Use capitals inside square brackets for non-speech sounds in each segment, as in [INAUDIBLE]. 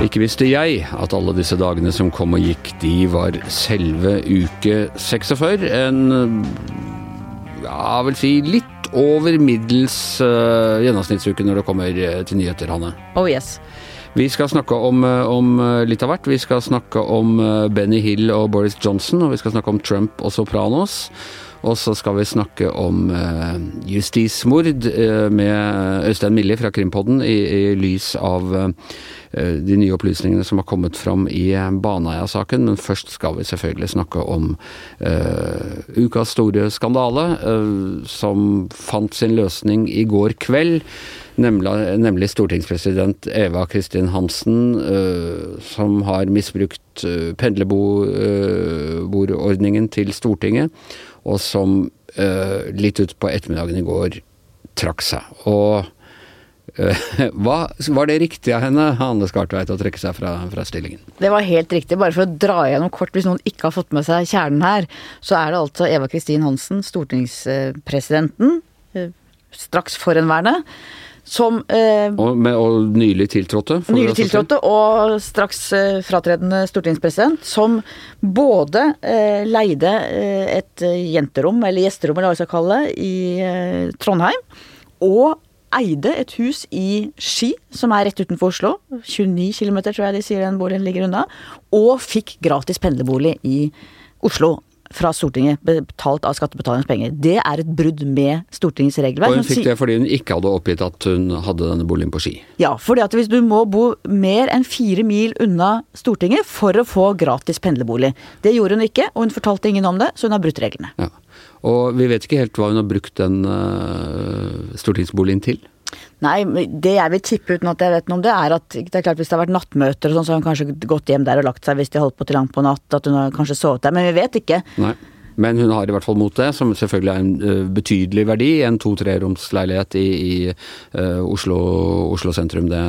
Ikke visste jeg at alle disse dagene som kom og gikk, de var selve uke 46. En ja, vil si litt over middels uh, gjennomsnittsuke når det kommer uh, til nyheter, Hanne. Oh yes. Vi skal snakke om, uh, om litt av hvert. Vi skal snakke om Benny Hill og Boris Johnson, og vi skal snakke om Trump og Sopranos. Og så skal vi snakke om uh, justismord uh, med Øystein Millie fra Krimpodden i, i lys av uh, de nye opplysningene som har kommet fram i Baneheia-saken. Men først skal vi selvfølgelig snakke om ukas store skandale, som fant sin løsning i går kveld. Nemlig, nemlig stortingspresident Eva Kristin Hansen, som har misbrukt pendlerbordordningen til Stortinget og som uh, litt utpå ettermiddagen i går trakk seg. Og uh, [LAUGHS] hva, Var det riktig av henne, Hanne Skartveit, å trekke seg fra, fra, stillingen? Det var helt riktig. Bare for å dra gjennom kort, hvis noen ikke har fått med seg kjernen her, så er det altså Eva Kristin Hansen, stortingspresidenten, uh, straks forhenværende, som eh, og, med, og, nylig tiltrådte? Nylig tiltrådte og straks eh, fratredende stortingspresident. Som både eh, leide eh, et jenterom, eller gjesterom, eller hva vi skal kalle det, i eh, Trondheim. Og eide et hus i Ski, som er rett utenfor Oslo. 29 km, tror jeg de sier den boligen ligger unna. Og fikk gratis pendlerbolig i Oslo fra Stortinget betalt av skattebetalernes penger. Det er et brudd med Stortingets regelverk. Og hun fikk det fordi hun ikke hadde oppgitt at hun hadde denne boligen på Ski? Ja, fordi at hvis du må bo mer enn fire mil unna Stortinget for å få gratis pendlerbolig. Det gjorde hun ikke, og hun fortalte ingen om det, så hun har brutt reglene. Ja. Og vi vet ikke helt hva hun har brukt den uh, stortingsboligen til? Nei, det jeg vil tippe uten at jeg vet noe om det, er at det er klart hvis det har vært nattmøter og sånn, så har hun kanskje gått hjem der og lagt seg hvis de holdt på til langt på natt, at hun har kanskje sovet der. Men vi vet ikke. Nei. Men hun har i hvert fall mot det, som selvfølgelig er en uh, betydelig verdi. En to-treromsleilighet i, i uh, Oslo, Oslo, sentrum. Det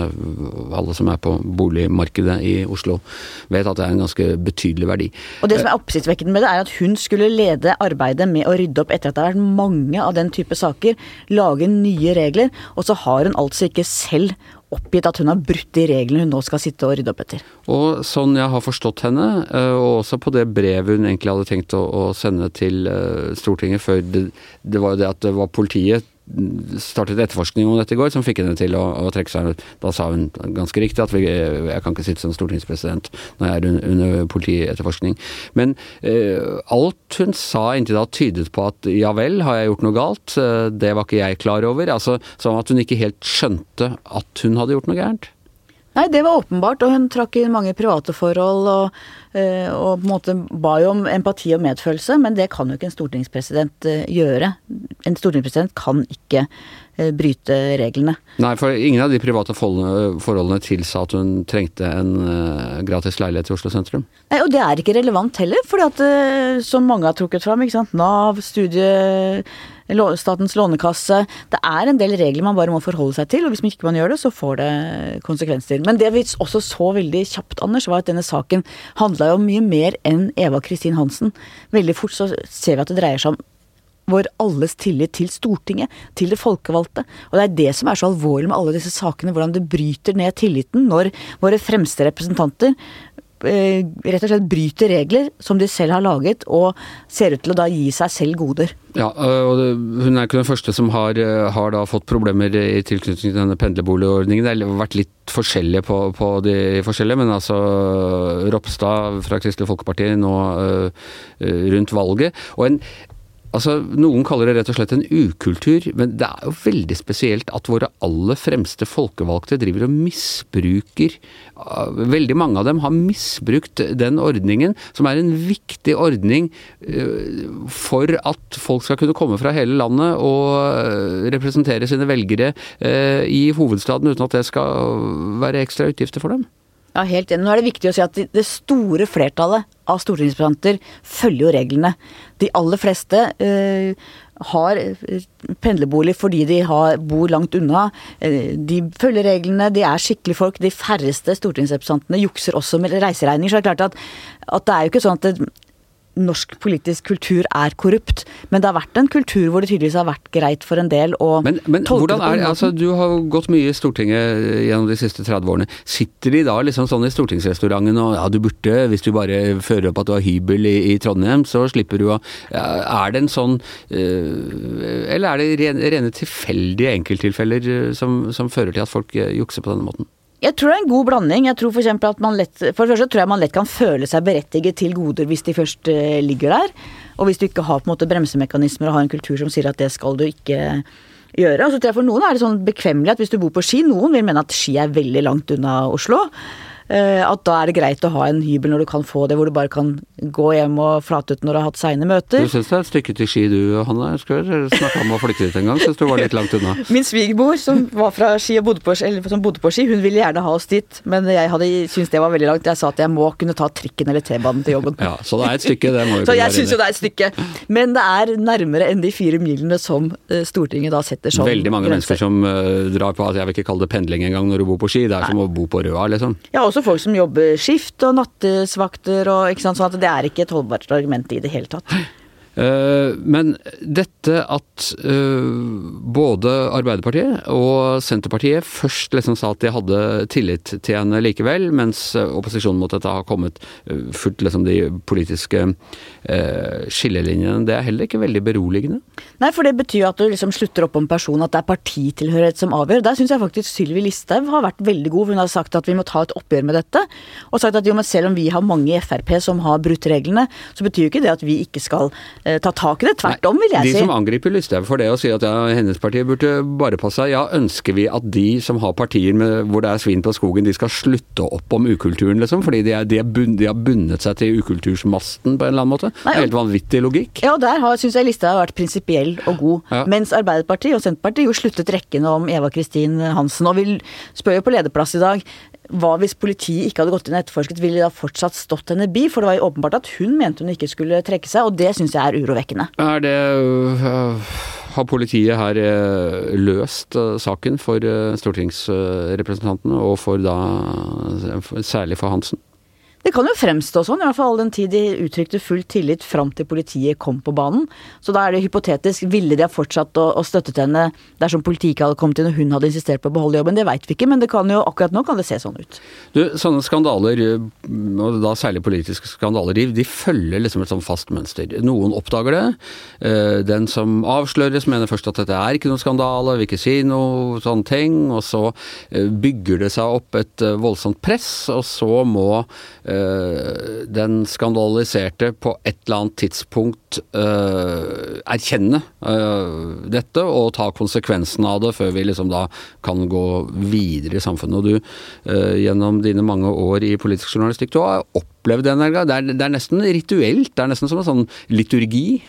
alle som er på boligmarkedet i Oslo vet at det er en ganske betydelig verdi. Og det som er oppsiktsvekkende med det, er at hun skulle lede arbeidet med å rydde opp etter at det har vært mange av den type saker. Lage nye regler. Og så har hun altså ikke selv oppgitt at hun har brutt de reglene hun nå skal sitte og rydde opp etter. Og sånn jeg har forstått henne, eh, og også på det brevet hun egentlig hadde tenkt å, sende til eh, Stortinget før det, det var jo det at det var politiet startet etterforskning om dette i går, som fikk henne til å, å, trekke seg. Da sa hun ganske riktig at vi, jeg kan ikke sitte som stortingspresident når jeg er under, politietterforskning. Men eh, alt hun sa inntil da tydet på at ja vel, har jeg gjort noe galt? Eh, det var ikke jeg klar over. Altså Som at hun ikke helt skjønte at hun hadde gjort noe gærent. Nei, det var åpenbart, og hun trakk inn mange private forhold og, eh, og på en måte ba jo om empati og medfølelse, men det kan jo ikke en stortingspresident eh, gjøre. En stortingspresident kan ikke eh, bryte reglene. Nei, for ingen av de private forholdene tilsa at hun trengte en gratis leilighet i Oslo sentrum? Nei, og det er ikke relevant heller, fordi at som mange har trukket fram, ikke sant, Nav, studie Statens lånekasse. Det er en del regler man bare må forholde seg til, og hvis man ikke man gjør det, så får det konsekvenser. Men det vi også så veldig kjapt, Anders, var at denne saken handla jo om mye mer enn Eva Kristin Hansen. Veldig fort så ser vi at det dreier seg om vår alles tillit til Stortinget, til det folkevalgte. Og det er det som er så alvorlig med alle disse sakene, hvordan det bryter ned tilliten når våre fremste representanter rett og slett bryter regler som de selv har laget, og ser ut til å da gi seg selv goder. Ja, og Hun er ikke den første som har, eh, har da fått problemer i tilknytning til denne pendlerboligordningen. Det har vært litt forskjellige på, på, de forskjellige, men altså Ropstad fra Kristelig Folkeparti nå rundt valget. Og en Altså, Noen kaller det rett og slett en ukultur, men det er jo veldig spesielt at våre aller fremste folkevalgte driver og misbruker Veldig mange av dem har misbrukt den ordningen, som er en viktig ordning eh, for at folk skal kunne komme fra hele landet og eh, representere sine velgere eh, i hovedstaden uten at det skal være ekstra utgifter for dem. Ja, helt enig. Nå er det viktig å si at det store flertallet av stortingsrepresentanter følger jo reglene. De aller fleste øh, har eh, pendlerbolig fordi de har, bor langt unna. Uh, de følger reglene, de er skikkelige folk. De færreste stortingsrepresentantene jukser også med reiseregninger. Så det er klart at, at det er jo ikke sånn at det, norsk politisk kultur er korrupt. Men det har vært en kultur hvor det tydeligvis har vært greit for en del å men, men hvordan på er, altså. Du har gått mye i Stortinget gjennom de siste 30 årene. Sitter de da liksom sånn i stortingsrestauranten og ja, du burde, hvis du bare fører opp at du har hybel i, i Trondheim, så slipper du å Er det en sånn øh, Eller er det rene, rene tilfeldige enkelttilfeller øh, som, som fører til at folk jukser på denne måten? Jeg tror det er en god blanding. Jeg tror for at man lett, for det første tror jeg man lett kan føle seg berettiget til goder hvis de først eh, ligger der. Og hvis du ikke har på en måte bremsemekanismer og har en kultur som sier at det skal du ikke gjøre. Og For noen er det sånn bekvemmelig at hvis du bor på Ski Noen vil mene at Ski er veldig langt unna Oslo. Eh, At da er det greit å ha en hybel når du kan få det, hvor du bare kan gå hjem og flate ut når du har hatt seine møter. Du syns det er et stykke til Ski du, Hanne? Skulle snakka om å flytte dit en gang. Syns du var litt langt unna. Min svigermor som var fra Ski og bodde på, eller som bodde på Ski, hun ville gjerne ha oss dit. Men jeg hadde syntes det var veldig langt. Jeg sa at jeg må kunne ta trikken eller T-banen til jobben. [LAUGHS] Ja, Så det er et stykke, det må vi Så jeg syns jo det er et stykke. Men det er nærmere enn de fire milene som eh, Stortinget da setter som Veldig mange grenser. mennesker som øh, drar på altså jeg vil ikke kalle det pendling engang når du bor på Ski. Det er som å bo på Røa, liksom. Ja, også folk som jobber skift og nattesvakter og ikke sant. Sånn at det er ikke et holdbart argument i det hele tatt. Eh, men dette at eh, både Arbeiderpartiet og Senterpartiet først liksom sa at de hadde tillit til henne likevel, mens eh, opposisjonen mot dette har kommet fullt liksom de politiske skillelinjene, det er heller ikke veldig beroligende. Nei, for det betyr at du liksom slutter opp om personen, at det er partitilhørighet som avgjør. Der syns jeg faktisk Sylvi Listhaug har vært veldig god. for Hun har sagt at vi må ta et oppgjør med dette. Og sagt at jo, men selv om vi har mange i Frp som har brutt reglene, så betyr jo ikke det at vi ikke skal ta tak i det. Tvert om, vil jeg de si. som angriper Listhaug for det og sier at ja, hennes parti burde bare passe seg, ja, ønsker vi at de som har partier med, hvor det er svin på skogen, de skal slutte opp om ukulturen, liksom? Fordi de, er, de, er bunn, de har bundet seg til ukultursmasten på en eller annen måte? Nei, Helt vanvittig logikk. Ja, der syns jeg Listhaug har vært prinsipiell og god. Ja. Mens Arbeiderpartiet og Senterpartiet jo sluttet rekkene om Eva Kristin Hansen. Og vi spør jo på lederplass i dag hva hvis politiet ikke hadde gått inn og etterforsket, ville de da fortsatt stått henne bi? For det var jo åpenbart at hun mente hun ikke skulle trekke seg, og det syns jeg er urovekkende. Er det øh, Har politiet her øh, løst øh, saken for øh, stortingsrepresentantene, og for da øh, særlig for Hansen? Det kan jo fremstå sånn, i hvert fall all den tid de uttrykte full tillit fram til politiet kom på banen. Så da er det hypotetisk, ville de ha fortsatt å, å støttet henne dersom politiet ikke hadde kommet inn og hun hadde insistert på å beholde jobben? Det veit vi ikke, men det kan jo, akkurat nå kan det se sånn ut. Du, sånne skandaler, øh, og da særlig politiske skandaler, de, de følger liksom et sånn fast mønster. Noen oppdager det. øh, Den som avsløres mener først at dette er ikke noen skandale, vil ikke si noe sånne ting. Og så øh, bygger det seg opp et voldsomt press, og så må den skandaliserte på et eller annet tidspunkt uh, erkjenne uh, dette og ta konsekvensen av det før vi liksom da kan gå videre i samfunnet. Og du, uh, gjennom dine mange år i politisk journalistikk, du har opplevd det en gang. Det er nesten rituelt, det er nesten som en sånn liturgi.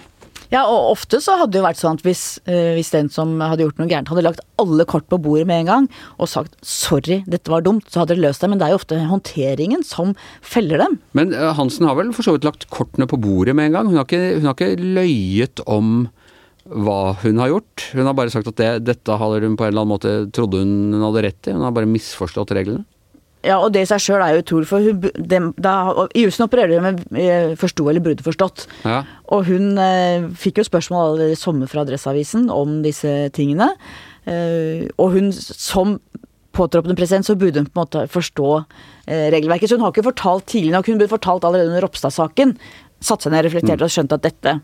Ja, og ofte så hadde det jo vært sånn at hvis, eh, hvis den som hadde gjort noe gærent, hadde lagt alle kort på bordet med en gang og sagt 'sorry, dette var dumt', så hadde det løst det. Men det er jo ofte håndteringen som feller dem. Men øh, Hansen har vel for så vidt lagt kortene på bordet med en gang. Hun har ikke, hun har ikke løyet om hva hun har gjort. Hun har bare sagt at det, dette hadde hun på en eller annen måte trodde hun hadde rett i. Hun har bare misforstått reglene. Ja, og det i seg sjøl er jo utrolig, for hun, dem, da, og I jussen opererer de med eh, forsto eller burde forstått. Ja. Og hun eh, fikk jo spørsmål allerede i sommer fra Adresseavisen om disse tingene. Eh, og hun som påtroppende president, så burde hun på en måte forstå eh, regelverket. Så hun har ikke fortalt tidlig nok. Hun burde fortalt allerede under Ropstad-saken. Satt seg ned, reflektert og skjønt at dette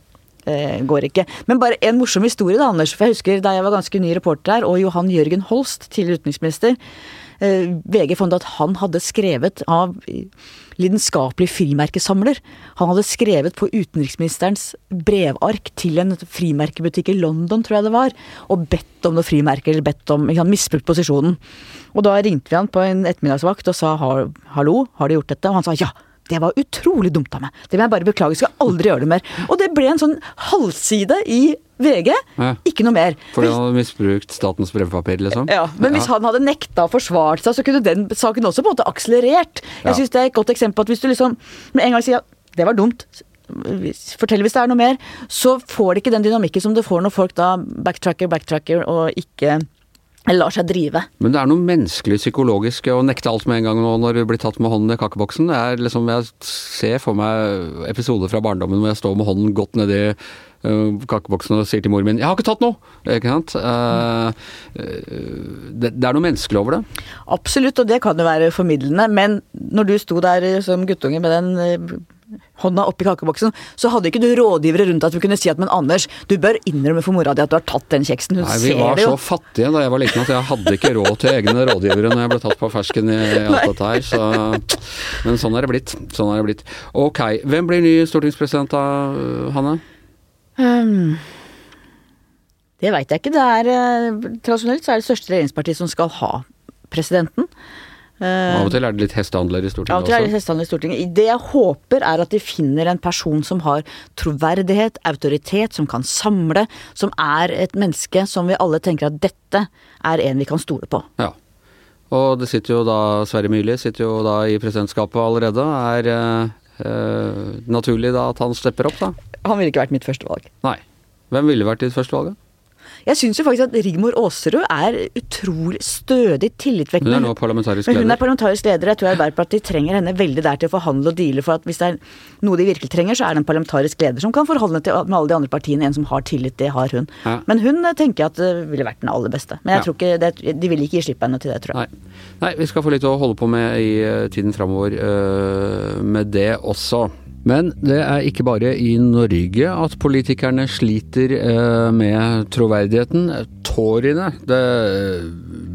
eh, går ikke. Men bare en morsom historie, da, Anders. For jeg husker da jeg var ganske ny reporter her, og Johan Jørgen Holst, tidligere utenriksminister, VG fant at han hadde skrevet av lidenskapelig frimerkesamler. Han hadde skrevet på utenriksministerens brevark til en frimerkebutikk i London, tror jeg det var, og bedt om noe frimerke, eller bedt om ikke sant, misbrukt posisjonen. Og da ringte vi han på en ettermiddagsvakt og sa hallo, har du gjort dette? Og han sa ja. Det var utrolig dumt av meg. Det vil jeg bare beklage. Skal aldri gjøre det mer. Og det ble en sånn halvside i VG. Ja. Ikke noe mer. Fordi han hadde misbrukt statens brevpapir, liksom? Ja, Men hvis han hadde nekta og forsvart seg, så kunne den saken også på en måte akselerert. Jeg Ja. synes det er et godt eksempel på at hvis du liksom med en gang sier at det var dumt, fortell hvis det er noe mer, så får det ikke den dynamikken som det får når folk da backtracker, backtracker og ikke lar seg drive. Men det er noe menneskelig psykologisk å nekte alt med en gang nå når du blir tatt med hånden i kakeboksen. Liksom, Jeg ser for meg episoder fra barndommen hvor jeg står med hånden godt nedi uh, kakeboksen og sier til moren min 'Jeg har ikke tatt noe!' Ikke sant? Uh, det, det, er noe menneskelig over det. Absolutt, og det kan jo være formidlende. Men når du sto der som guttunge med den hånda oppi kakeboksen, så hadde ikke du rådgivere rundt at du kunne si at men Anders, du bør innrømme for mora di at du har tatt den kjeksen. Hun Nei, vi var så fattige da jeg var liten at jeg hadde ikke råd til egne rådgivere når jeg ble tatt på fersken i [LAUGHS] alt dette her. Så, men sånn er det blitt. Sånn er det blitt. Ok, hvem blir ny stortingspresident da, Hanne? Um, det veit jeg ikke. Det er uh, Tradisjonelt så er det største regjeringspartiet som skal ha presidenten. Uh, av og til er det litt hestehandler i Stortinget også? av og til er det hestehandler i Stortinget. Det jeg håper er at de finner en person som har troverdighet, autoritet, som kan samle, som er et menneske som vi alle tenker at dette er en vi kan stole på. Ja. Og det sitter jo da Sverre Myrli sitter jo da i presidentskapet allerede. Er uh, naturlig da at han stepper opp, da? Han ville ikke vært mitt første valg. Nei. Hvem ville vært ditt første valg, da? Jeg syns jo faktisk at Rigmor Aasrud er utrolig stødig, tillitvekkende. Hun er nå parlamentarisk leder. Men Hun er parlamentarisk leder. Jeg tror Arbeiderpartiet trenger henne veldig der til å forhandle og deale for at hvis det er noe de virkelig trenger, så er det en parlamentarisk leder som kan forhandle til, med alle de andre partiene. En som har tillit, det har hun. Ja. Men hun eh, tenker jeg at det ville vært den aller beste. Men jeg ja. tror ikke det, de vil ikke gi slipp på henne til det, tror jeg. Nei. Nei. vi skal få litt å holde på med i eh, tiden framover med det også. Men det er ikke bare i Norge at politikerne sliter eh, med troverdigheten. Toryene, det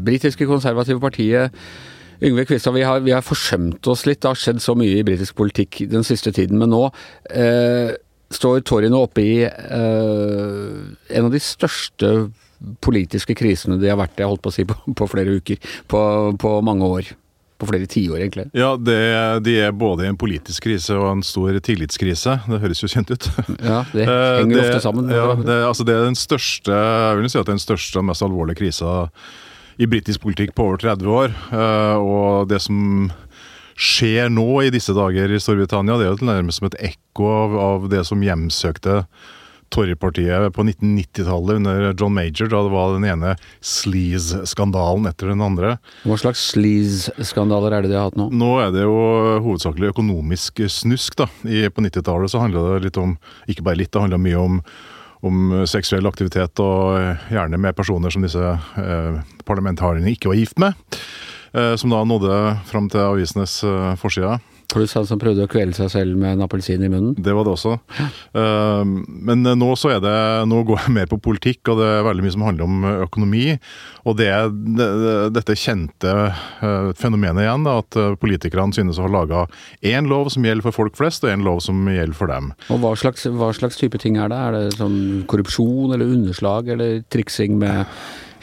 britiske konservative partiet Yngve Kvistad, vi har, vi har, forsømt oss litt. Det har skjedd så mye i britisk politikk den siste tiden. Men nå eh, står toryene oppe i eh, en av de største politiske krisene de har vært i, holdt på å si, på, på flere uker. På, på mange år på flere tiår, egentlig. Ja, det, de er både i en politisk krise og en stor tillitskrise. Det høres jo kjent ut. Ja, det [LAUGHS] eh, henger det, ofte sammen. Ja, det, altså det, er den største jeg vil si at det er den største og mest alvorlige krisa i britisk politikk på over 30 år. Eh, og det som skjer nå i disse dager i Storbritannia, det er jo nærmest som et ekko av, av det som hjemsøkte Torypartiet på 1990-tallet under John Major, da det var den ene sleaze-skandalen etter den andre. Hva slags sleaze-skandaler er det de har hatt nå? Nå er det jo hovedsakelig økonomisk snusk. da. I, på 90-tallet så handla det litt om, ikke bare litt, det handla mye om om seksuell aktivitet, og gjerne med personer som disse eh, parlamentarierne ikke var gift med. Eh, som da nådde fram til avisenes eh, forsider. Det sånn som prøvde å kvele seg selv med en appelsin i munnen? Det var det også. Uh, men nå så er det Nå går jeg mer på politikk, og det er veldig mye som handler om økonomi. Og det er dette kjente uh, fenomenet igjen, da, at eh, politikerne synes å ha laga én lov som gjelder for folk flest, og én lov som gjelder for dem. Og hva slags, hva slags type ting er det? Er det sånn korrupsjon eller underslag eller triksing med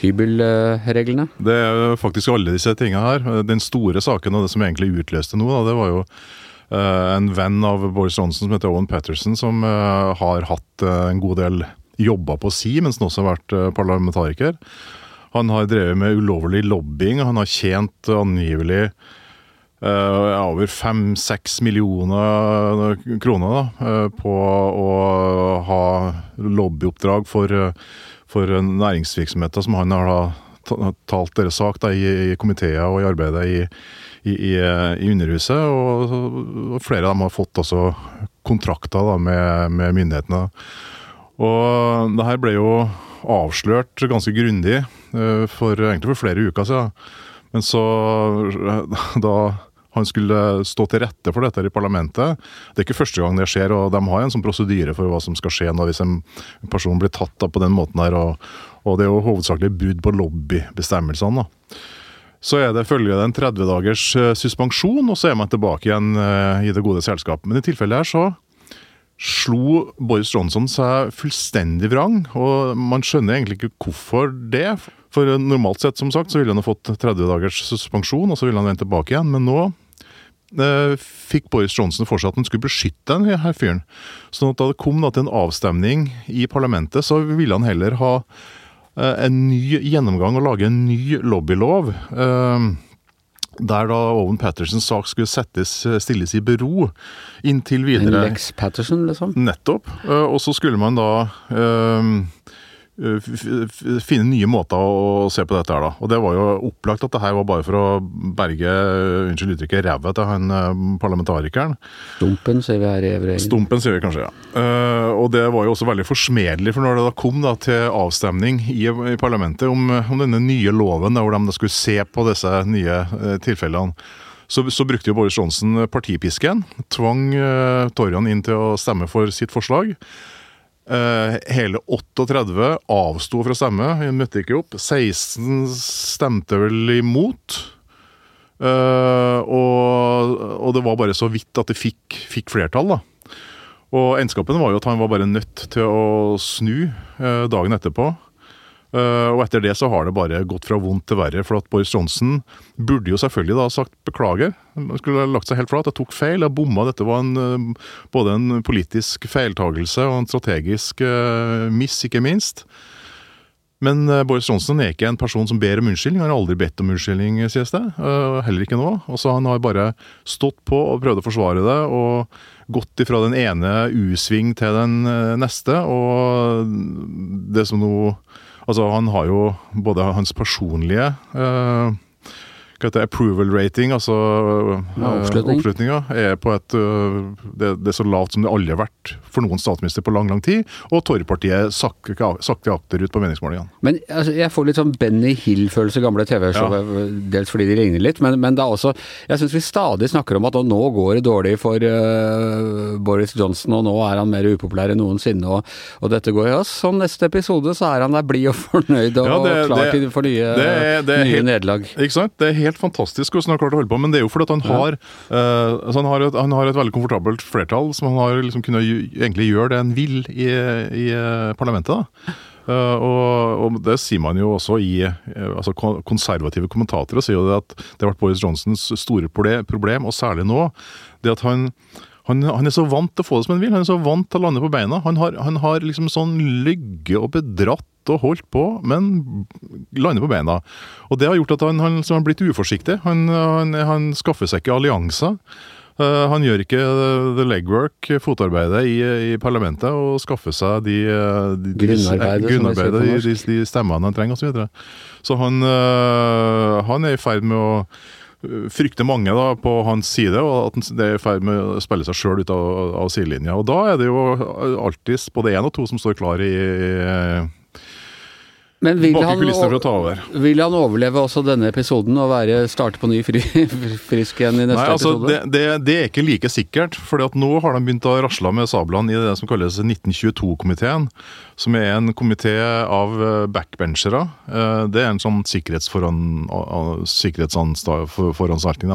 hybelreglene? Det er faktisk alle disse tingene her. Den store saken og det som egentlig utløste noe, det var jo uh, en venn av Boris Johnson som heter Owen Patterson, som uh, har hatt uh, en god del jobber på si mens han også har vært parlamentariker. Han har drevet med ulovlig lobbying, han har tjent angivelig Uh, over fem-seks millioner kroner da, uh, på å ha lobbyoppdrag for uh, for næringsvirksomheter som han har talt deres sak da, i, i komiteer og i arbeidet i, i, i, i Underhuset. Og, og, flere av dem har fått også kontrakter da, med, med, myndighetene. Og det her ble jo avslørt ganske grundig uh, for, egentlig for flere uker siden. Men så, da han skulle stå til rette for dette i parlamentet. Det er ikke første gang det skjer, og de har en sånn prosedyre for hva som skal skje når hvis en person blir tatt på den måten her, og, og det er jo hovedsakelig brudd på lobbybestemmelsene. Så er det følge en 30 dagers eh, suspensjon, og så er man tilbake igjen eh, i det gode selskap. Men i tilfellet her så slo Boris Johnson seg fullstendig vrang, og man skjønner egentlig ikke hvorfor det. For normalt sett, som sagt, så ville han ha fått 30 dagers suspensjon, og så ville han vendt tilbake igjen. Men nå eh, fikk Boris Johnson for seg at han skulle beskytte den her fyren. Så da det kom da, til en avstemning i parlamentet, så ville han heller ha eh, en ny gjennomgang og lage en ny lobbylov. Eh, der da Owen Pattersons sak skulle settes, eh, stilles i bero inntil videre. En Lex Patterson, liksom? Nettopp. Eh, og så skulle man da eh, finne nye måter å se på dette her, da. Og det var jo opplagt at det her var bare for å berge, unnskyld uttrykket, ræva til han eh, parlamentarikeren. Stumpen, sier vi her i evre Engen. Stumpen, sier vi kanskje, ja. Uh, og det var jo også veldig forsmedelig, for når det da kom da til avstemning i, i parlamentet om, om denne nye loven, da, hvor de skulle se på disse nye uh, tilfellene, så, så brukte jo Boris Johnson partipisken. Tvang uh, Torjan inn til å stemme for sitt forslag. Eh, hele 38 avsto fra stemme, hun møtte ikke opp. 16 stemte vel imot. Eh, og, og det var bare så vidt at det fikk, fikk flertall, da. Og endskapen var jo at han var bare nødt til å snu eh, dagen etterpå. Eh, og etter det så har det bare gått fra vondt til verre. For at Boris Johnson burde jo selvfølgelig da sagt beklager. Han skulle lagt seg helt flat. Jeg tok feil, jeg bomma. Dette var en, eh, både en politisk feiltagelse og en strategisk uh, miss, ikke minst. Men uh, Boris Johnson er ikke en person som ber om unnskyldning. Han har aldri bedt om unnskyldning, sies det. Heller ikke nå. Altså, han har bare stått på og prøvd å forsvare det, og gått ifra den ene U-sving til den neste. Og det som nå Altså, han har jo både hans personlige eh, hva heter det, approval rating, altså Ja, eh, oppslutning. oppslutninga, er på et øh, det, det er så lavt som det aldri har vært for noen statsminister på lang, lang tid. Og Torpartiet sakker sakte akterut på meningsmålingene. Men altså, jeg får litt sånn Benny Hill-følelse, gamle TV-show, dels fordi de ligner litt, men, men det er også Jeg syns vi stadig snakker om at nå går det dårlig for uh, Boris Johnson, og nå er han mer upopulær enn noensinne, og, og dette går jo også sånn neste episode så er han der blid og fornøyd og Ja, det- klar det- til for nye, det er- det er nye helt- nederlag. Ikke sant? Det er helt fantastisk hvordan han har klart å holde på, men det er jo fordi at han har, uh, altså han har, et, han har et veldig komfortabelt flertall, som han har liksom kunnet egentlig gjøre det han vil i, i eh, parlamentet. da. Uh, og, og det sier man jo også i altså Konservative kommentatorer sier jo det at det har vært Boris Johnsons store problem, og særlig nå, det at han han, han er så vant til å få det som han vil. Han er så vant til å lande på beina. Han har, han har liksom sånn lygge og bedratt og holdt på, men lander på beina. Og det har gjort at han, han har blitt uforsiktig. Han, han, han skaffer seg ikke allianser. Uh, han gjør ikke the legwork, fotarbeidet, i, i parlamentet og skaffer seg de, eh, de, de Grunnarbeidet, de, de, stemmene han trenger osv. Så, videre. så han, uh, han er i ferd med å eh, frykte mange da, på hans side, og at han- det er i ferd med å spille seg sjøl ut av, av sidelinja. Og da er det jo alltid både én og to som står klar i Men vil han, vil han overleve også denne episoden og være, starte på ny fri, [LAUGHS] frisk igjen i neste Nei, altså, episode? det, det, det er ikke like sikkert. For nå har de begynt å rasle med sablene i det som kalles 1922-komiteen. Som er en komité av eh, backbenchere. Eh, Det er en sånn sikkerhetsforan- a- a-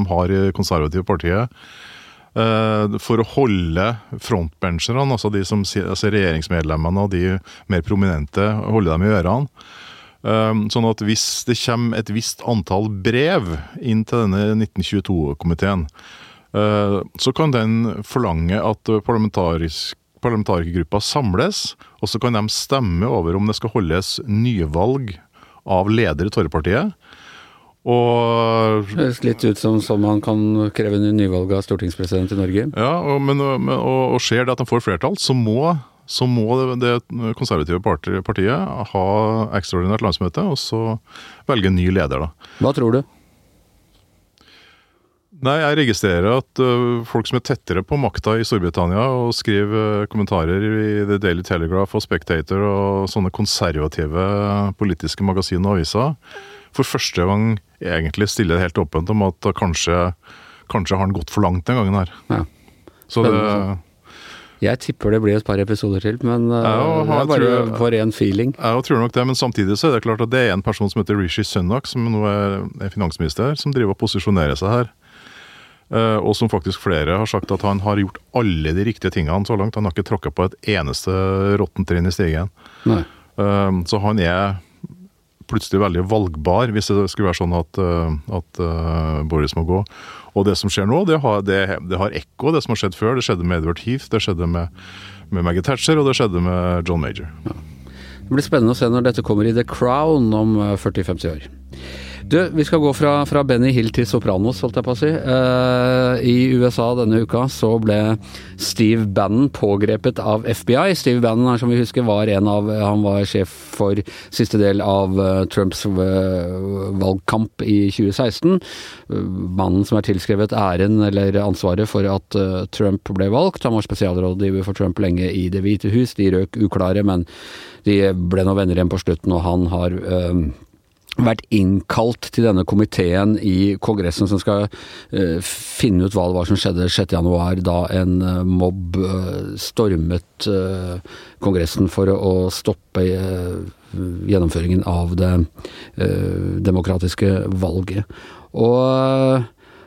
de har i konservative partiet. Eh, For å holde frontbencherne, altså, de som, altså regjeringsmedlemmene og de mer prominente, holde dem i ørene. Um, Sånn at hvis det kommer et visst antall brev inn til denne 1922-komiteen, uh, så kan den forlange at parlamentarikergruppa samles, og så kan de stemme over om det skal holdes nyvalg av leder i Torrepartiet. Og Høres litt ut som, som han kan kreve en nyvalg av stortingspresident i Norge. Ja, og, men, og, og skjer det at han får flertall, så må, så må det, det konservative partiet, partiet ha ekstraordinært landsmøte, og så velge en ny leder, da. Hva tror du? Nei, jeg registrerer at uh, folk som er tettere på makta i Storbritannia og skriver uh, kommentarer i The Daily Telegraph og Spectator og sånne konservative politiske magasin og aviser, for første gang egentlig stiller det helt åpent om at kanskje, kanskje har han gått for langt den gangen her. Ja. Så det, Jeg tipper det blir et par episoder til, men uh, Ja, det er bare tror- for ren feeling. jeg tror nok det, men samtidig så er det klart at det er en person som heter Rishi Sunak, som nå er, er finansminister, som driver og posisjonerer seg her. Eh, og som faktisk flere har sagt at han har gjort alle de riktige tingene så langt. Han har ikke tråkka på et eneste råttent trinn i stigen. Nei. Eh, så han er plutselig veldig valgbar, hvis det skulle være sånn at, eh, at Boris må gå. Og det som skjer nå, det har, det, det har ekko, det som har skjedd før. Det skjedde med Edward Heath, det skjedde med, med Maggie Thatcher, og det skjedde med John Major. Det blir spennende å se når dette kommer i The Crown om eh, 40-50 år. Du, vi skal gå fra, fra Benny Hill til Sopranos, holdt jeg på å si. Uh, I USA denne uka så ble Steve Bannon pågrepet av FBI. Steve Bannon er, som vi husker, var en av Han var sjef for siste del av uh, Trumps uh, valgkamp i 2016. Mannen som er tilskrevet æren eller ansvaret for at Trump ble valgt. Han var spesialrådgiver for Trump lenge i Det hvite hus. De røk uklare, men de ble nå venner igjen på slutten, og han har vært innkalt til denne komiteen i Kongressen som skal uh, finne ut hva det var som skjedde 6.1, da en uh, mobb uh, stormet Kongressen for å stoppe gjennomføringen av det demokratiske valget. Og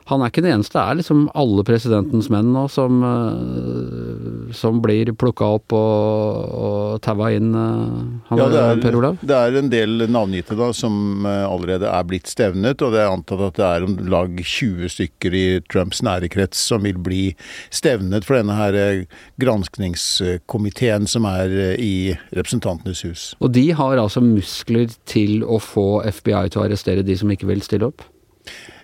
han er ikke den eneste. Det er liksom alle presidentens menn nå som, eh, som blir plukka opp og, og taua inn. Eh, han, ja, det er, Per Olav? Det er en del navngitte da som eh, allerede er blitt stevnet, og det er antatt at det er om lag 20 stykker i Trumps nære krets som vil bli stevnet for denne her granskningskomiteen som er i Representantenes hus. Og de har altså muskler til å få FBI til å arrestere de som ikke vil stille opp?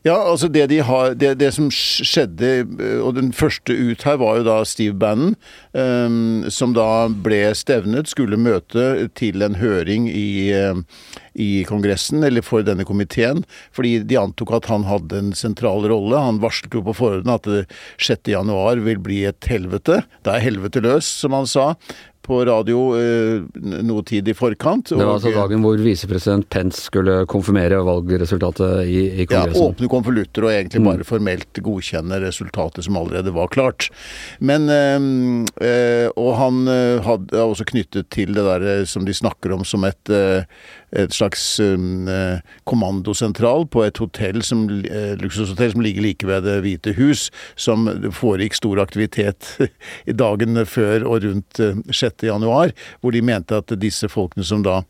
Ja, altså det de har det, det, som skjedde, eh, og den første ut her var jo da Steve Bannon, um, som da ble stevnet, skulle møte til en høring i, uh, i Kongressen, eller for denne komiteen, fordi de antok at han hadde en sentral rolle. Han varslet jo på forhånd at 6.1 vil bli et helvete. Det er helvete løs, som han sa på radio eh, noe tid i forkant. Det var altså dagen hvor visepresident Pence skulle konfirmere valgresultatet i, i Kongressen? Ja, åpne konvolutter og egentlig mm. bare formelt godkjenne resultatet som allerede var klart. Men eh, eh Og han hadde også knyttet til det der som de snakker om som et et slags um, kommandosentral på et hotell som, uh, luksushotell som ligger like ved Det hvite hus, som foregikk stor aktivitet [LAUGHS] i dagene før og rundt uh, 6.1, hvor de mente at disse folkene som da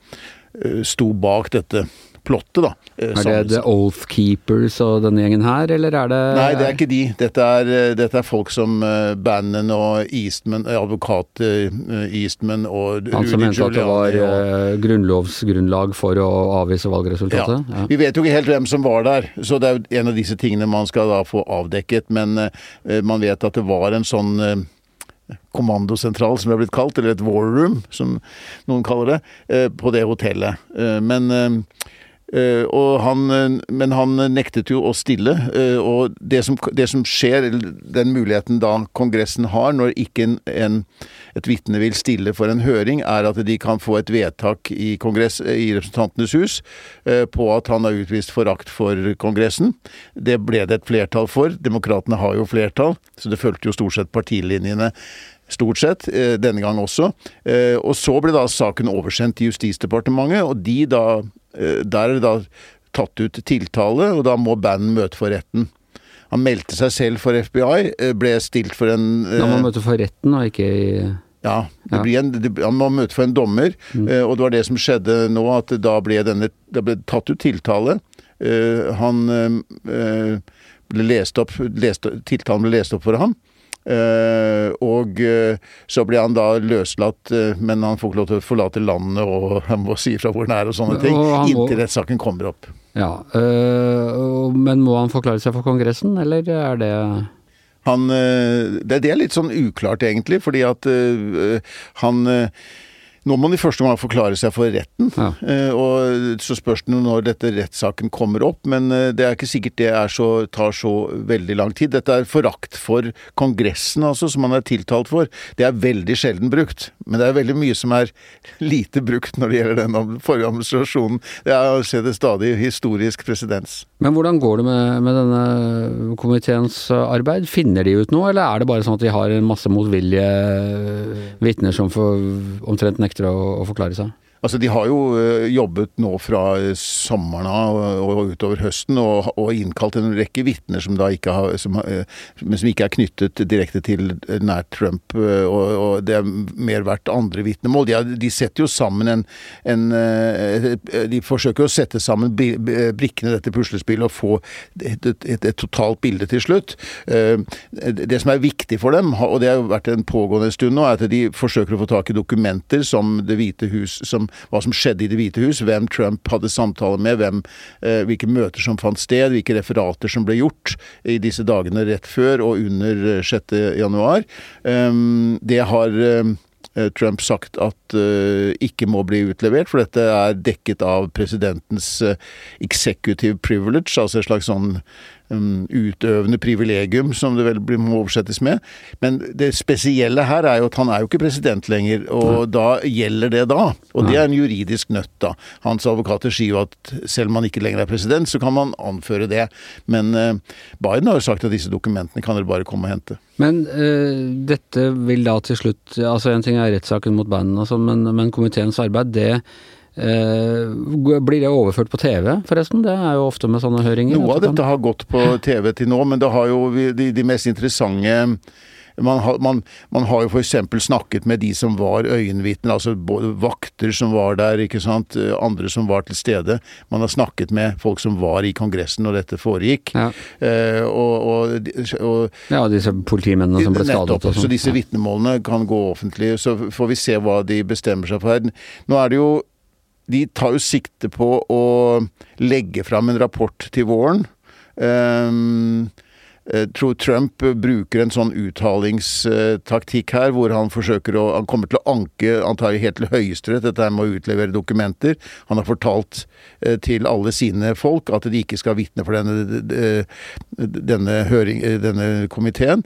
sto bak dette plottet, da. Eh, er det The Oath Keepers og denne gjengen her, eller er det Nei, det er ikke de. Dette er, eh, dette er folk som uh, Bannon og Eastman, advokat Eastman og Han som mente at det var og... grunnlovsgrunnlag for å avvise valgresultatet? Ja. ja. Vi vet jo ikke helt hvem som var der, så det er jo en av disse tingene man skal da få avdekket. Men man vet at det var en sånn kommandosentral, som det er blitt kalt, eller et war room, som noen kaller det, på det hotellet. Men Uh, han, uh, men han nektet jo å stille. Uh, og det som, det som, skjer, den muligheten da Kongressen har når ikke en, en, et vitne vil stille for en høring, er at de kan få et vedtak i, kongress, i Representantenes hus på at han har utvist forakt for Kongressen. Det ble det et flertall for. Demokratene har jo flertall, så det fulgte jo stort sett partilinjene. Stort sett, denne gang også. Og så ble da saken oversendt til Justisdepartementet, og de da Eh, der er det da tatt ut tiltale, og da må bandet møte for retten. Han meldte seg selv for FBI, eh, ble stilt for en Da må han møte for retten, og ikke i ja. En, det, han må møte for en dommer, mm. og det var det som skjedde nå, at da ble denne Det ble tatt ut tiltale. Han ble lest opp lest, Tiltalen ble lest opp for ham. Uh, og uh, så blir han da løslatt, uh, men han får ikke lov til å forlate landet, og [LAUGHS] han må si fra hvor han er og sånne ting, og inntil rettssaken kommer opp. Ja, Men må han forklare seg for Kongressen, eller er det han, det, det er litt sånn uklart, egentlig, fordi at han nå må han i første omgang forklare seg for retten, ja. Eh, og så spørs det når dette rettssaken kommer opp. Men eh, det er ikke sikkert det så, tar så veldig lang tid. Dette er forakt for Kongressen, altså, som han er tiltalt for. Det er veldig sjelden brukt. Men det er veldig mye som er [LAUGHS] lite brukt når det gjelder den forrige administrasjonen. Jeg ser det stadig historisk presedens. Men hvordan går det med, med denne komiteens arbeid? Finner de ut noe, eller er det bare sånn at de har en masse motvillige vitner som får omtrent nekter nekter å, å forklare seg? Altså, De har jo eh, jobbet nå fra sommeren av og utover høsten og, og innkalt en rekke vitner som da ikke har, som, eh, som ikke er knyttet direkte til nær Trump. Eh, og, og Det er mer verdt andre vitnemål. De, de, setter jo sammen en, en, De forsøker å sette sammen brikkene i dette puslespillet og få et, et, et, et, totalt bilde til slutt. Det som er viktig for dem, og det har vært en pågående stund nå, er at de forsøker å få tak i dokumenter som Det hvite hus som hva som skjedde i Det hvite hus, hvem Trump hadde samtaler med, hvem, eh, hvilke møter som fant sted, hvilke referater som ble gjort i disse dagene rett før og under 6. Eh, januar. Um, det har um, Trump sagt at uh, ikke må bli utlevert, for dette er dekket av presidentens uh, executive privilege, altså et slags sånn um, utøvende privilegium, som det vel må oversettes med. Men det spesielle her er jo at han er jo ikke president lenger, og Nei. da gjelder det da. Og det er en juridisk nøtt, da. Hans advokater sier jo at selv om han ikke lenger er president, så kan man anføre det. Men uh, Biden har jo sagt at disse dokumentene kan dere bare komme og hente. Men uh, dette vil da til slutt Altså en ting er rettssaken mot Biden, altså, men, men komiteens arbeid, det blir det overført på TV, forresten? Det er jo ofte med sånne høringer. Noe av dette har gått på TV til nå, men det har jo de, de mest interessante man har, man, man har jo f.eks. snakket med de som var øyenvitner, altså vakter som var der, ikke sant, andre som var til stede. Man har snakket med folk som var i Kongressen når dette foregikk. Ja, eh, og, og, og, ja disse politimennene som ble skadet. Nettopp. Så disse vitnemålene kan gå offentlig. Så får vi se hva de bestemmer seg for her. Nå er det jo de tar jo sikte på å legge fram en rapport til våren. Um, tror Trump bruker en sånn uttalingstaktikk her, hvor han forsøker å Han kommer til å anke antagelig helt til Høyesterett dette med å utlevere dokumenter. Han har fortalt eh, til alle sine folk at de ikke skal vitne for denne, denne, høring, denne komiteen.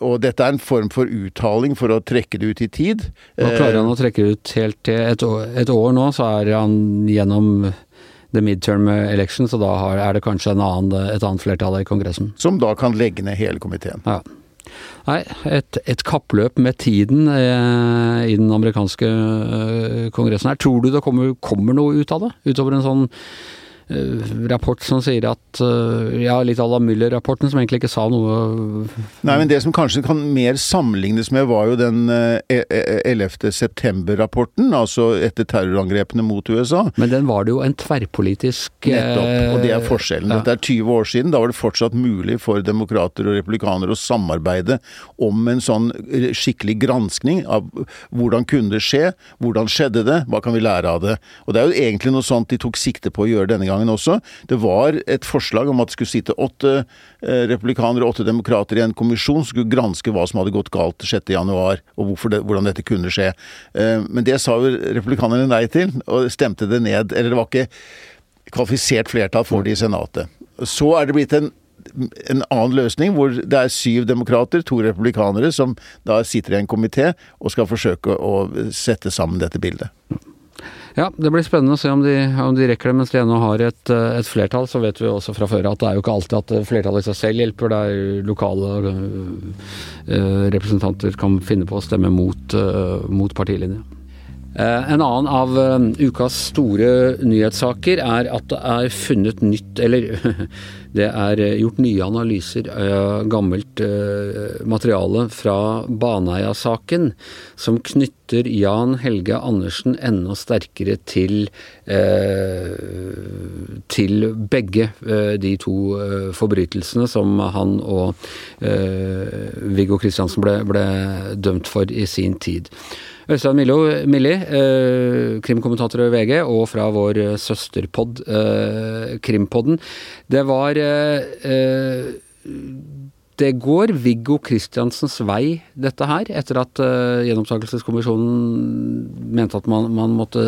Og dette er en form for uttaling for å trekke det ut i tid. Nå klarer han å trekke det ut helt til et år, et år nå, så er han gjennom the midterm election, så da er det kanskje annen, et annet flertall i Kongressen. Som da kan legge ned hele komiteen. Ja. Nei, et, et, kappløp med tiden eh, i den amerikanske eh, kongressen her. Tror du det kommer, kommer noe ut av det? Utover en sånn rapport som sier at eh, Ja, litt à la Müller-rapporten, som egentlig ikke sa noe Nei, men det som kanskje kan mer sammenlignes med, var jo den 11. Eh, september-rapporten, altså etter terrorangrepene mot USA. Men den var det jo en tverrpolitisk Nettopp, og det er forskjellen. Ja. Dette er 20 år siden. Da var det fortsatt mulig for demokrater og republikanere å samarbeide om en sånn skikkelig granskning av hvordan kunne det skje, hvordan skjedde det, hva kan vi lære av det. Og det er jo egentlig noe sånt de tok sikte på å gjøre denne gangen gangen også. Det var et forslag om at det skulle sitte åtte eh, republikanere og åtte demokrater i en kommisjon som skulle granske hva som hadde gått galt 6.1, og det, hvordan dette kunne skje. Eh, men det sa jo republikanerne nei til, og stemte det ned. Eller det var ikke kvalifisert flertall for det i Senatet. Så er det blitt en en annen løsning, hvor det er syv demokrater, to republikanere, som da sitter i en komité og skal forsøke å sette sammen dette bildet. Ja, det blir spennende å se om de, om de rekker det mens de ennå har et, eh, et, flertall. Så vet vi også fra før at det er jo ikke alltid at flertallet i seg selv hjelper. Det er lokale øh, representanter kan finne på å stemme mot, øh, mot partilinja. Uh, en annen av ukas store nyhetssaker er at det er funnet nytt, eller [LAUGHS] Det er eh, gjort nye analyser av gammelt eh, materiale fra Baneheia-saken som knytter Jan Helge Andersen enda sterkere til, eh, til begge de to forbrytelsene som han og Viggo Kristiansen ble, ble dømt for i sin tid. Øystein Milli, eh, krimkommentator i VG, og fra vår søsterpod, eh, Krimpodden. Det var eh, eh, Det går Viggo Kristiansens vei, dette her, etter at uh, Gjenopptakelseskommisjonen mente at man, man måtte,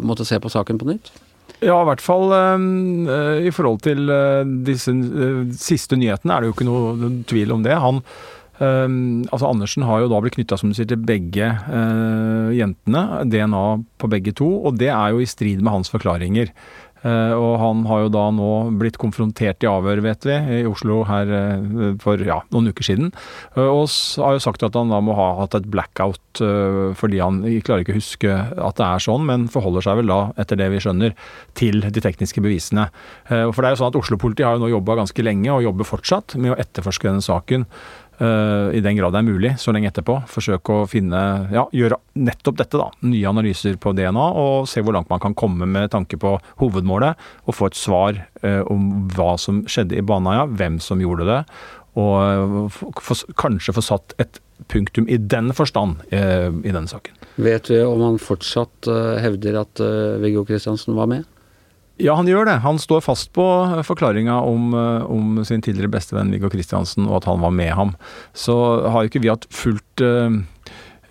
måtte, se på saken på nytt? Ja, i hvert fall uh, i forhold til disse siste nyhetene er det jo ikke noe tvil om det. Han Um, altså Andersen har jo da blitt knytta til begge uh, jentene. DNA på begge to, og det er jo i strid med hans forklaringer. Uh, og han har jo da nå blitt konfrontert i avhør, vet vi, i Oslo her uh, for ja, noen uker siden. og har jo sagt at han da må ha hatt et blackout fordi han klarer ikke å huske at det er sånn, men forholder seg vel da, etter det vi skjønner, til de tekniske bevisene. for det er jo sånn at Oslo-politiet har jo nå jobba ganske lenge, og jobber fortsatt med å etterforske denne saken. Eh, i den grad det er mulig, så lenge etterpå. Forsøke å finne, ja, gjøre nettopp dette, da. Nye analyser på DNA, og se hvor langt man kan komme med tanke på hovedmålet. Og få et svar eh, om hva som skjedde i Baneheia, hvem som gjorde det, og for, kanskje få satt et punktum i den forstand eh, i denne saken. Vet vi om han fortsatt eh, hevder at Viggo Kristiansen var med? Ja, han gjør det. Han står fast på forklaringa om, eh, om sin tidligere bestevenn Viggo Kristiansen, og at han var med ham. Så har jo ikke vi hatt fullt eh, eh, er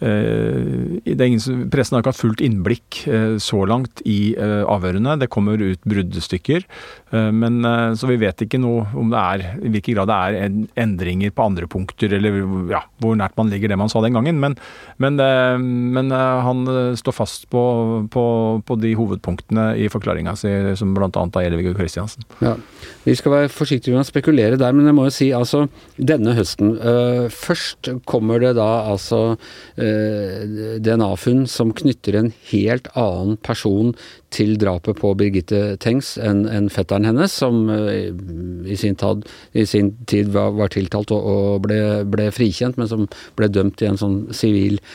ingen, Pressen har ikke hatt fullt innblikk eh, så langt i eh, avhørene. Det kommer ut bruddstykker. eh, men eh, Så vi vet ikke noe om det er i hvilken grad det er endringer på andre punkter, eller ja, hvor nært man ligger det man sa den gangen. Men, men, eh, men eh, han eh, står fast på, på, på de hovedpunktene i forklaringa si, som bl.a. gjelder Viggo Kristiansen. Ja. Vi skal være forsiktige med å spekulere der, men jeg må jo si altså denne høsten øh, Først kommer det da altså øh, DNA-funn som knytter en helt annen person til drapet på Birgitte Tengs enn en fetteren hennes, som øh, i, sin tad, i sin tid var, var tiltalt og, og ble, ble frikjent, men som ble dømt i en sånn sivil eh,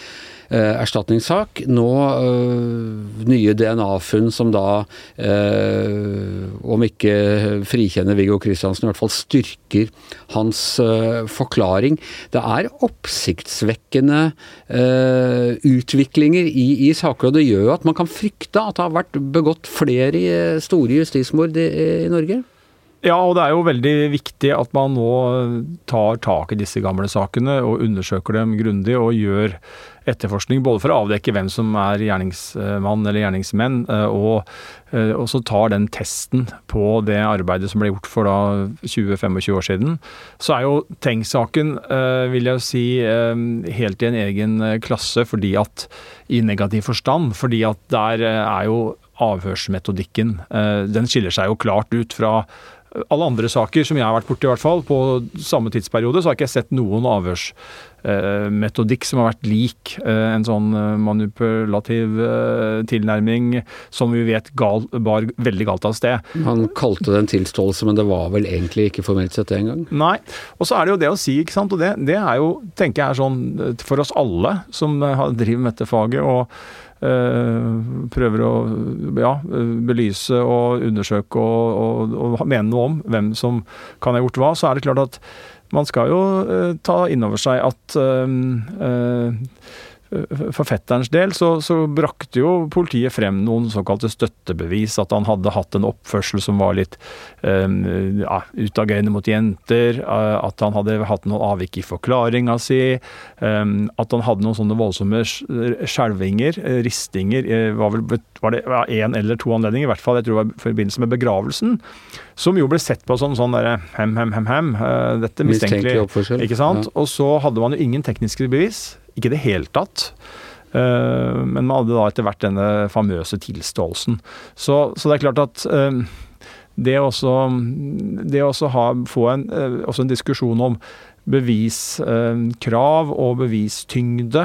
erstatningssak. Nå eh, nye DNA-funn som da, eh, om ikke frikjenner Viggo Kristiansen, i hvert fall styrker hans eh, forklaring. Det er oppsiktsvekkende eh, utviklinger i, i saker, og det gjør at man kan frykte at det har vært begått flere eh, store justismord i, i Norge. Ja, og det er jo veldig viktig at man nå tar tak i disse gamle sakene og undersøker dem grundig og gjør etterforskning både for å avdekke hvem som er gjerningsmann eller gjerningsmenn, eh, og så også tar den testen på det arbeidet som ble gjort for da 20-25 år siden. Så er jo Tengs-saken, eh, vil jeg si, helt i en egen klasse fordi at i negativ forstand. Fordi at der er jo avhørsmetodikken Den skiller seg jo klart ut fra alle andre saker som jeg har vært borti, i hvert fall, på samme tidsperiode, så har ikke jeg sett noen avhørsmetodikk som har vært lik eh, en sånn eh, manipulativ eh, tilnærming som vi vet gal, bar veldig galt av sted. Han kalte det en tilståelse, men det var vel egentlig ikke formelt sett det engang. Nei. Og så er det jo det å si, ikke sant. Og det, det er jo, tenker jeg er sånn for oss alle som har- driver med dette faget. og prøver å ja, belyse og undersøke og, og, og mene noe om hvem som kan ha gjort hva, så er det klart at man skal jo eh, ta inn over seg at øh, eh, for fetterens del så, så brakte jo politiet frem noen såkalte støttebevis. At han hadde hatt en oppførsel som var litt eh, ja, utagerende mot jenter. eh, at han hadde hatt noen avvik i forklaringa si. eh, at han hadde noen sånne voldsomme skjelvinger, eh, ristinger. eh, var, vel, var det én eller to anledninger, i hvert fall jeg tror det var i forbindelse med begravelsen. Som jo ble sett på som sånn derre hem, hem, hem, hem. eh, dette Mistenkelig mistenkelig. oppførsel. Ikke sant? Ja. Og så hadde man jo ingen tekniske bevis. Ikke i det hele tatt. Eh, men man hadde da etter hvert denne famøse tilståelsen. Så, så det er klart at eh, det også, det også ha, få en, eh, også en diskusjon om beviskrav og bevistyngde,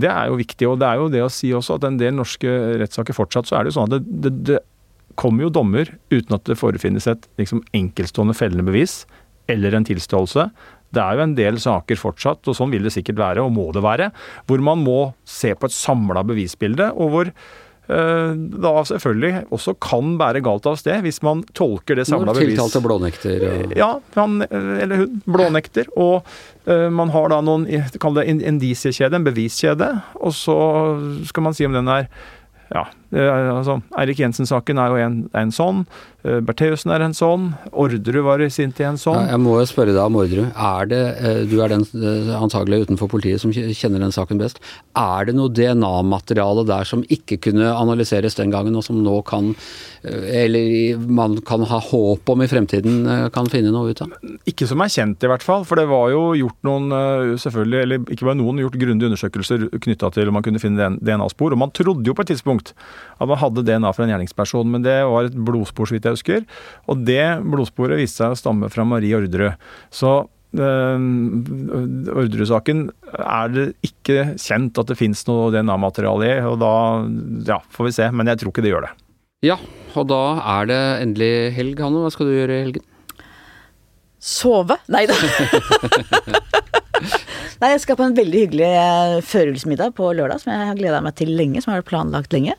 det er jo viktig. Og det er jo det å si også at en del norske rettssaker fortsatt, så er det jo sånn at det, det, det kommer jo dommer uten at det forefinnes et liksom, enkeltstående fellende bevis eller en tilståelse. Det er jo en del saker fortsatt, og sånn vil det sikkert være, og må det være, hvor man må se på et samla bevisbilde, og hvor eh, da selvfølgelig også kan bære galt av sted hvis man tolker det samla Når bevis. tiltalte blånekter og ja, han eller hun blånekter, og eh, man har da noen, kall det en indisiekjede, en beviskjede, og så skal man si om den er ja, altså Eirik Jensen-saken er jo en, en sånn. eh, Bertheussen er en sånn. Orderud var i sin tid en Ja, sånn. jeg må jo spørre deg om Orderud. Er det, eh, du er den eh, antagelig utenfor politiet som kjenner den saken best. Er det noe DNA-materiale der som ikke kunne analyseres den gangen, og som nå kan eh, Eller man kan ha håp om i fremtiden eh, kan finne noe ut av? Ikke som er kjent, i hvert fall. For det var jo gjort noen, eh, selvfølgelig, eller ikke bare noen, gjort grundige undersøkelser knytta til om man kunne finne DNA-spor. Og man trodde jo på et tidspunkt at man hadde DNA fra en gjerningsperson, men det var et blodspor, så vidt jeg husker. Og det blodsporet viste seg å stamme fra Marie Orderud. Så eh, Orderud-saken er det ikke kjent at det fins noe DNA-materiale i, og da ja, får vi se. Men jeg tror ikke det gjør det. Ja, og da er det endelig helg, Hanne. Hva skal du gjøre i helgen? Sove? Nei da. [LAUGHS] Nei, jeg skal på en veldig hyggelig eh, førjulsmiddag på lørdag, som jeg har gleda meg til lenge, som jeg har planlagt lenge.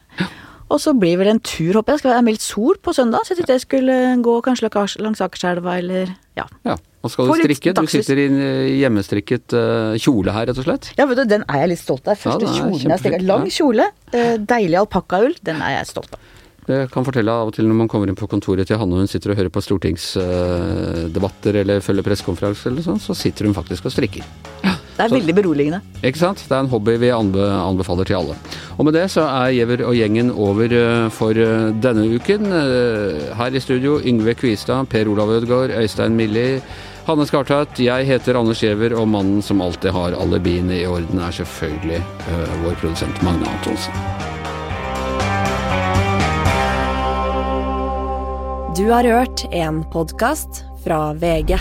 Og så blir vel en tur, håper jeg. Det skal være meldt sol på søndag, så jeg tenkte jeg skulle gå kanskje langs- Akerselva eller ja. Ja. Og skal du strikke? Du sitter i eh, hjemmestrikket eh, kjole her, rett og slett. Ja, vet du, den er jeg litt stolt av. Ja, Første er kjolen jeg har strikket. Lang kjole, eh, deilig alpakkaull. Den er jeg stolt av. Jeg kan fortelle av og til når man kommer inn på kontoret til Hanne og hun sitter og hører på stortingsdebatter eller følger pressekonferanse eller sånn, så sitter hun faktisk og strikker. Det er Så- veldig beroligende. Ikke sant? Det er en hobby vi anbe anbefaler til alle. Og med det så er Giæver og gjengen over eh, for eh, denne uken. Eh, Her i studio Yngve Kvistad, Per Olav Ødegaard, Øystein Milli, Hanne Skartveit. Jeg heter Anders Giæver, og mannen som alltid har alle biene i orden, er selvfølgelig uh, vår produsent Magne Antonsen. Du har hørt en podkast fra VG.